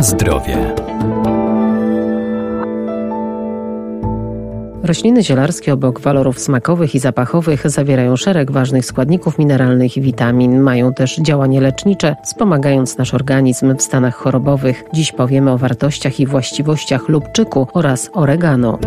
Zdrowie. Rośliny zielarskie obok walorów smakowych i zapachowych zawierają szereg ważnych składników mineralnych i witamin. Mają też działanie lecznicze, wspomagając nasz organizm w stanach chorobowych. Dziś powiemy o wartościach i właściwościach lubczyku oraz oregano.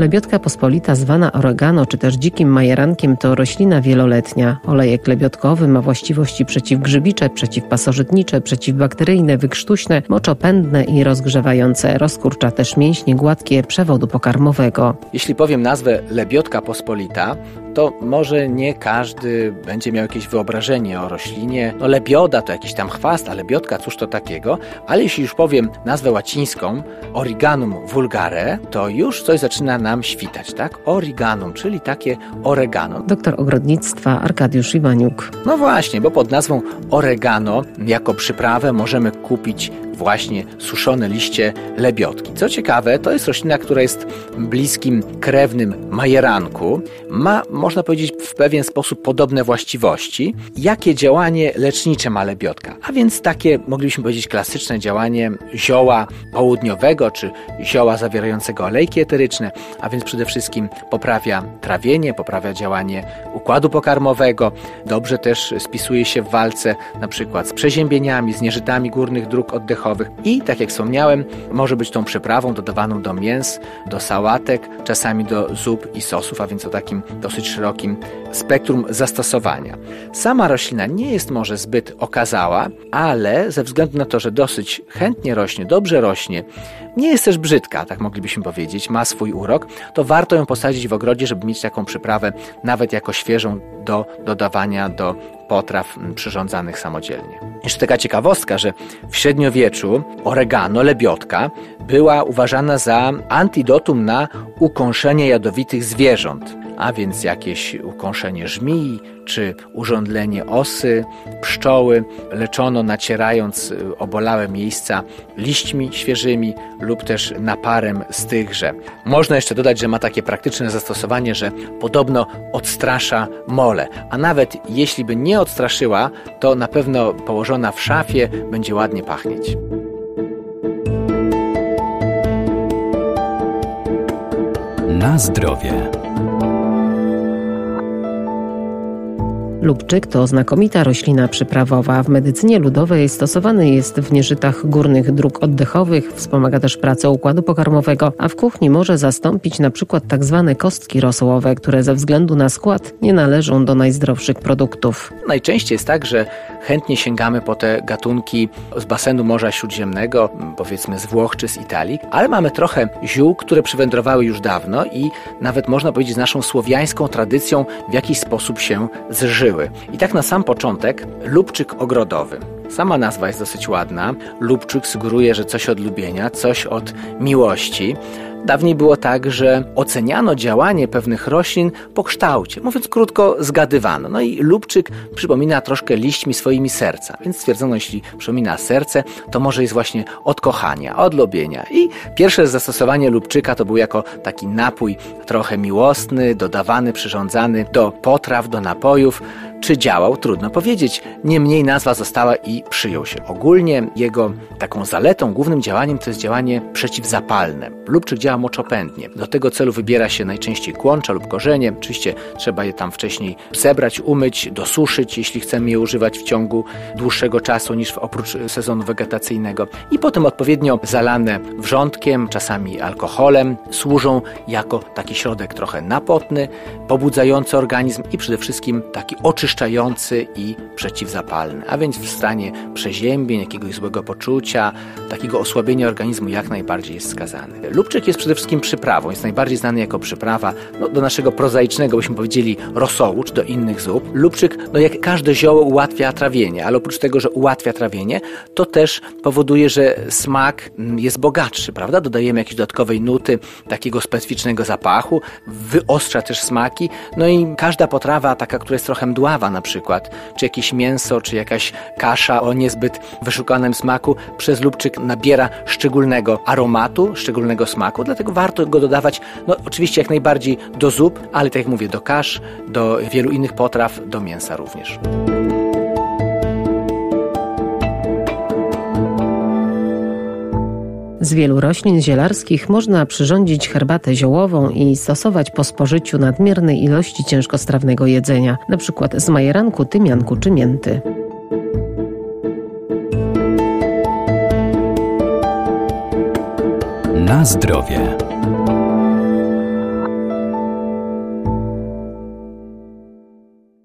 Lebiotka pospolita zwana oregano czy też dzikim majerankiem to roślina wieloletnia. Olejek lebiotkowy ma właściwości przeciwgrzybicze, przeciwpasożytnicze, przeciwbakteryjne, wykrztuśne, moczopędne i rozgrzewające. Rozkurcza też mięśnie gładkie przewodu pokarmowego. Jeśli powiem nazwę lebiotka pospolita, to może nie każdy będzie miał jakieś wyobrażenie o roślinie. No lebioda to jakiś tam chwast, a lebiotka cóż to takiego? Ale jeśli już powiem nazwę łacińską Origanum vulgare, to już coś zaczyna nam świtać, tak? Origanum, czyli takie oregano. Doktor ogrodnictwa Arkadiusz Iwaniuk. No właśnie, bo pod nazwą oregano jako przyprawę możemy kupić właśnie suszone liście lebiotki. Co ciekawe, to jest roślina, która jest bliskim krewnym majeranku. Ma, można powiedzieć, w pewien sposób podobne właściwości. Jakie działanie lecznicze ma lebiotka? A więc takie, moglibyśmy powiedzieć, klasyczne działanie zioła południowego, czy zioła zawierającego olejki eteryczne, a więc przede wszystkim poprawia trawienie, poprawia działanie układu pokarmowego. Dobrze też spisuje się w walce na przykład z przeziębieniami, z nieżytami górnych dróg oddechowych, i, tak jak wspomniałem, może być tą przyprawą dodawaną do mięs, do sałatek, czasami do zup i sosów, a więc o takim dosyć szerokim spektrum zastosowania. Sama roślina nie jest może zbyt okazała, ale ze względu na to, że dosyć chętnie rośnie, dobrze rośnie, nie jest też brzydka, tak moglibyśmy powiedzieć, ma swój urok, to warto ją posadzić w ogrodzie, żeby mieć taką przyprawę nawet jako świeżą do dodawania do potraw przyrządzanych samodzielnie. Jeszcze taka ciekawostka, że w średniowieczu oregano, lebiotka, była uważana za antidotum na ukąszenie jadowitych zwierząt a więc jakieś ukąszenie żmii czy urządlenie osy, pszczoły, leczono nacierając y, obolałe miejsca liśćmi świeżymi lub też naparem z tychże. Można jeszcze dodać, że ma takie praktyczne zastosowanie, że podobno odstrasza mole, a nawet jeśli by nie odstraszyła, to na pewno położona w szafie będzie ładnie pachnieć. Na zdrowie. Lubczyk to znakomita roślina przyprawowa. W medycynie ludowej stosowany jest w nieżytach górnych dróg oddechowych, wspomaga też pracę układu pokarmowego, a w kuchni może zastąpić na przykład tak zwane kostki rosołowe, które ze względu na skład nie należą do najzdrowszych produktów. Najczęściej jest tak, że chętnie sięgamy po te gatunki z basenu Morza Śródziemnego, powiedzmy z Włoch czy z Italii, ale mamy trochę ziół, które przywędrowały już dawno i nawet można powiedzieć z naszą słowiańską tradycją w jakiś sposób się zżyły. I tak na sam początek lubczyk ogrodowy. Sama nazwa jest dosyć ładna. Lubczyk sugeruje, że coś od lubienia, coś od miłości. Dawniej było tak, że oceniano działanie pewnych roślin po kształcie. Mówiąc krótko, zgadywano. No i lubczyk przypomina troszkę liśćmi swoimi serca. Więc stwierdzono, jeśli przypomina serce, to może jest właśnie od kochania, od lubienia. I pierwsze zastosowanie lubczyka to był jako taki napój trochę miłosny, dodawany, przyrządzany do potraw, do napojów. Czy działał? Trudno powiedzieć. Niemniej nazwa została i przyjął się. Ogólnie jego taką zaletą, głównym działaniem to jest działanie przeciwzapalne. Lubczyk działa moczopędnie. Do tego celu wybiera się najczęściej kłącza lub korzenie. Oczywiście trzeba je tam wcześniej zebrać, umyć, dosuszyć, jeśli chcemy je używać w ciągu dłuższego czasu niż oprócz sezonu wegetacyjnego. I potem odpowiednio zalane wrzątkiem, czasami alkoholem, służą jako taki środek trochę napotny, pobudzający organizm i przede wszystkim taki oczyszczający oczyszczający i przeciwzapalny, a więc w stanie przeziębień, jakiegoś złego poczucia, takiego osłabienia organizmu jak najbardziej jest skazany. Lubczyk jest przede wszystkim przyprawą, jest najbardziej znany jako przyprawa no, do naszego prozaicznego, byśmy powiedzieli, rosołu, czy do innych zup. Lubczyk, no jak każde zioło ułatwia trawienie, ale oprócz tego, że ułatwia trawienie, to też powoduje, że smak mm, jest bogatszy, prawda? Dodajemy jakieś dodatkowej nuty, takiego specyficznego zapachu, wyostrza też smaki, no i każda potrawa taka, która jest trochę mdława, kawa na przykład, czy jakieś mięso, czy jakaś kasza o niezbyt wyszukanym smaku przez lubczyk nabiera szczególnego aromatu, szczególnego smaku, dlatego warto go dodawać, no oczywiście jak najbardziej do zup, ale tak jak mówię, do kasz, do wielu innych potraw, do mięsa również. Z wielu roślin zielarskich można przyrządzić herbatę ziołową i stosować po spożyciu nadmiernej ilości ciężkostrawnego jedzenia, np. z majeranku, tymianku czy mięty. Na zdrowie.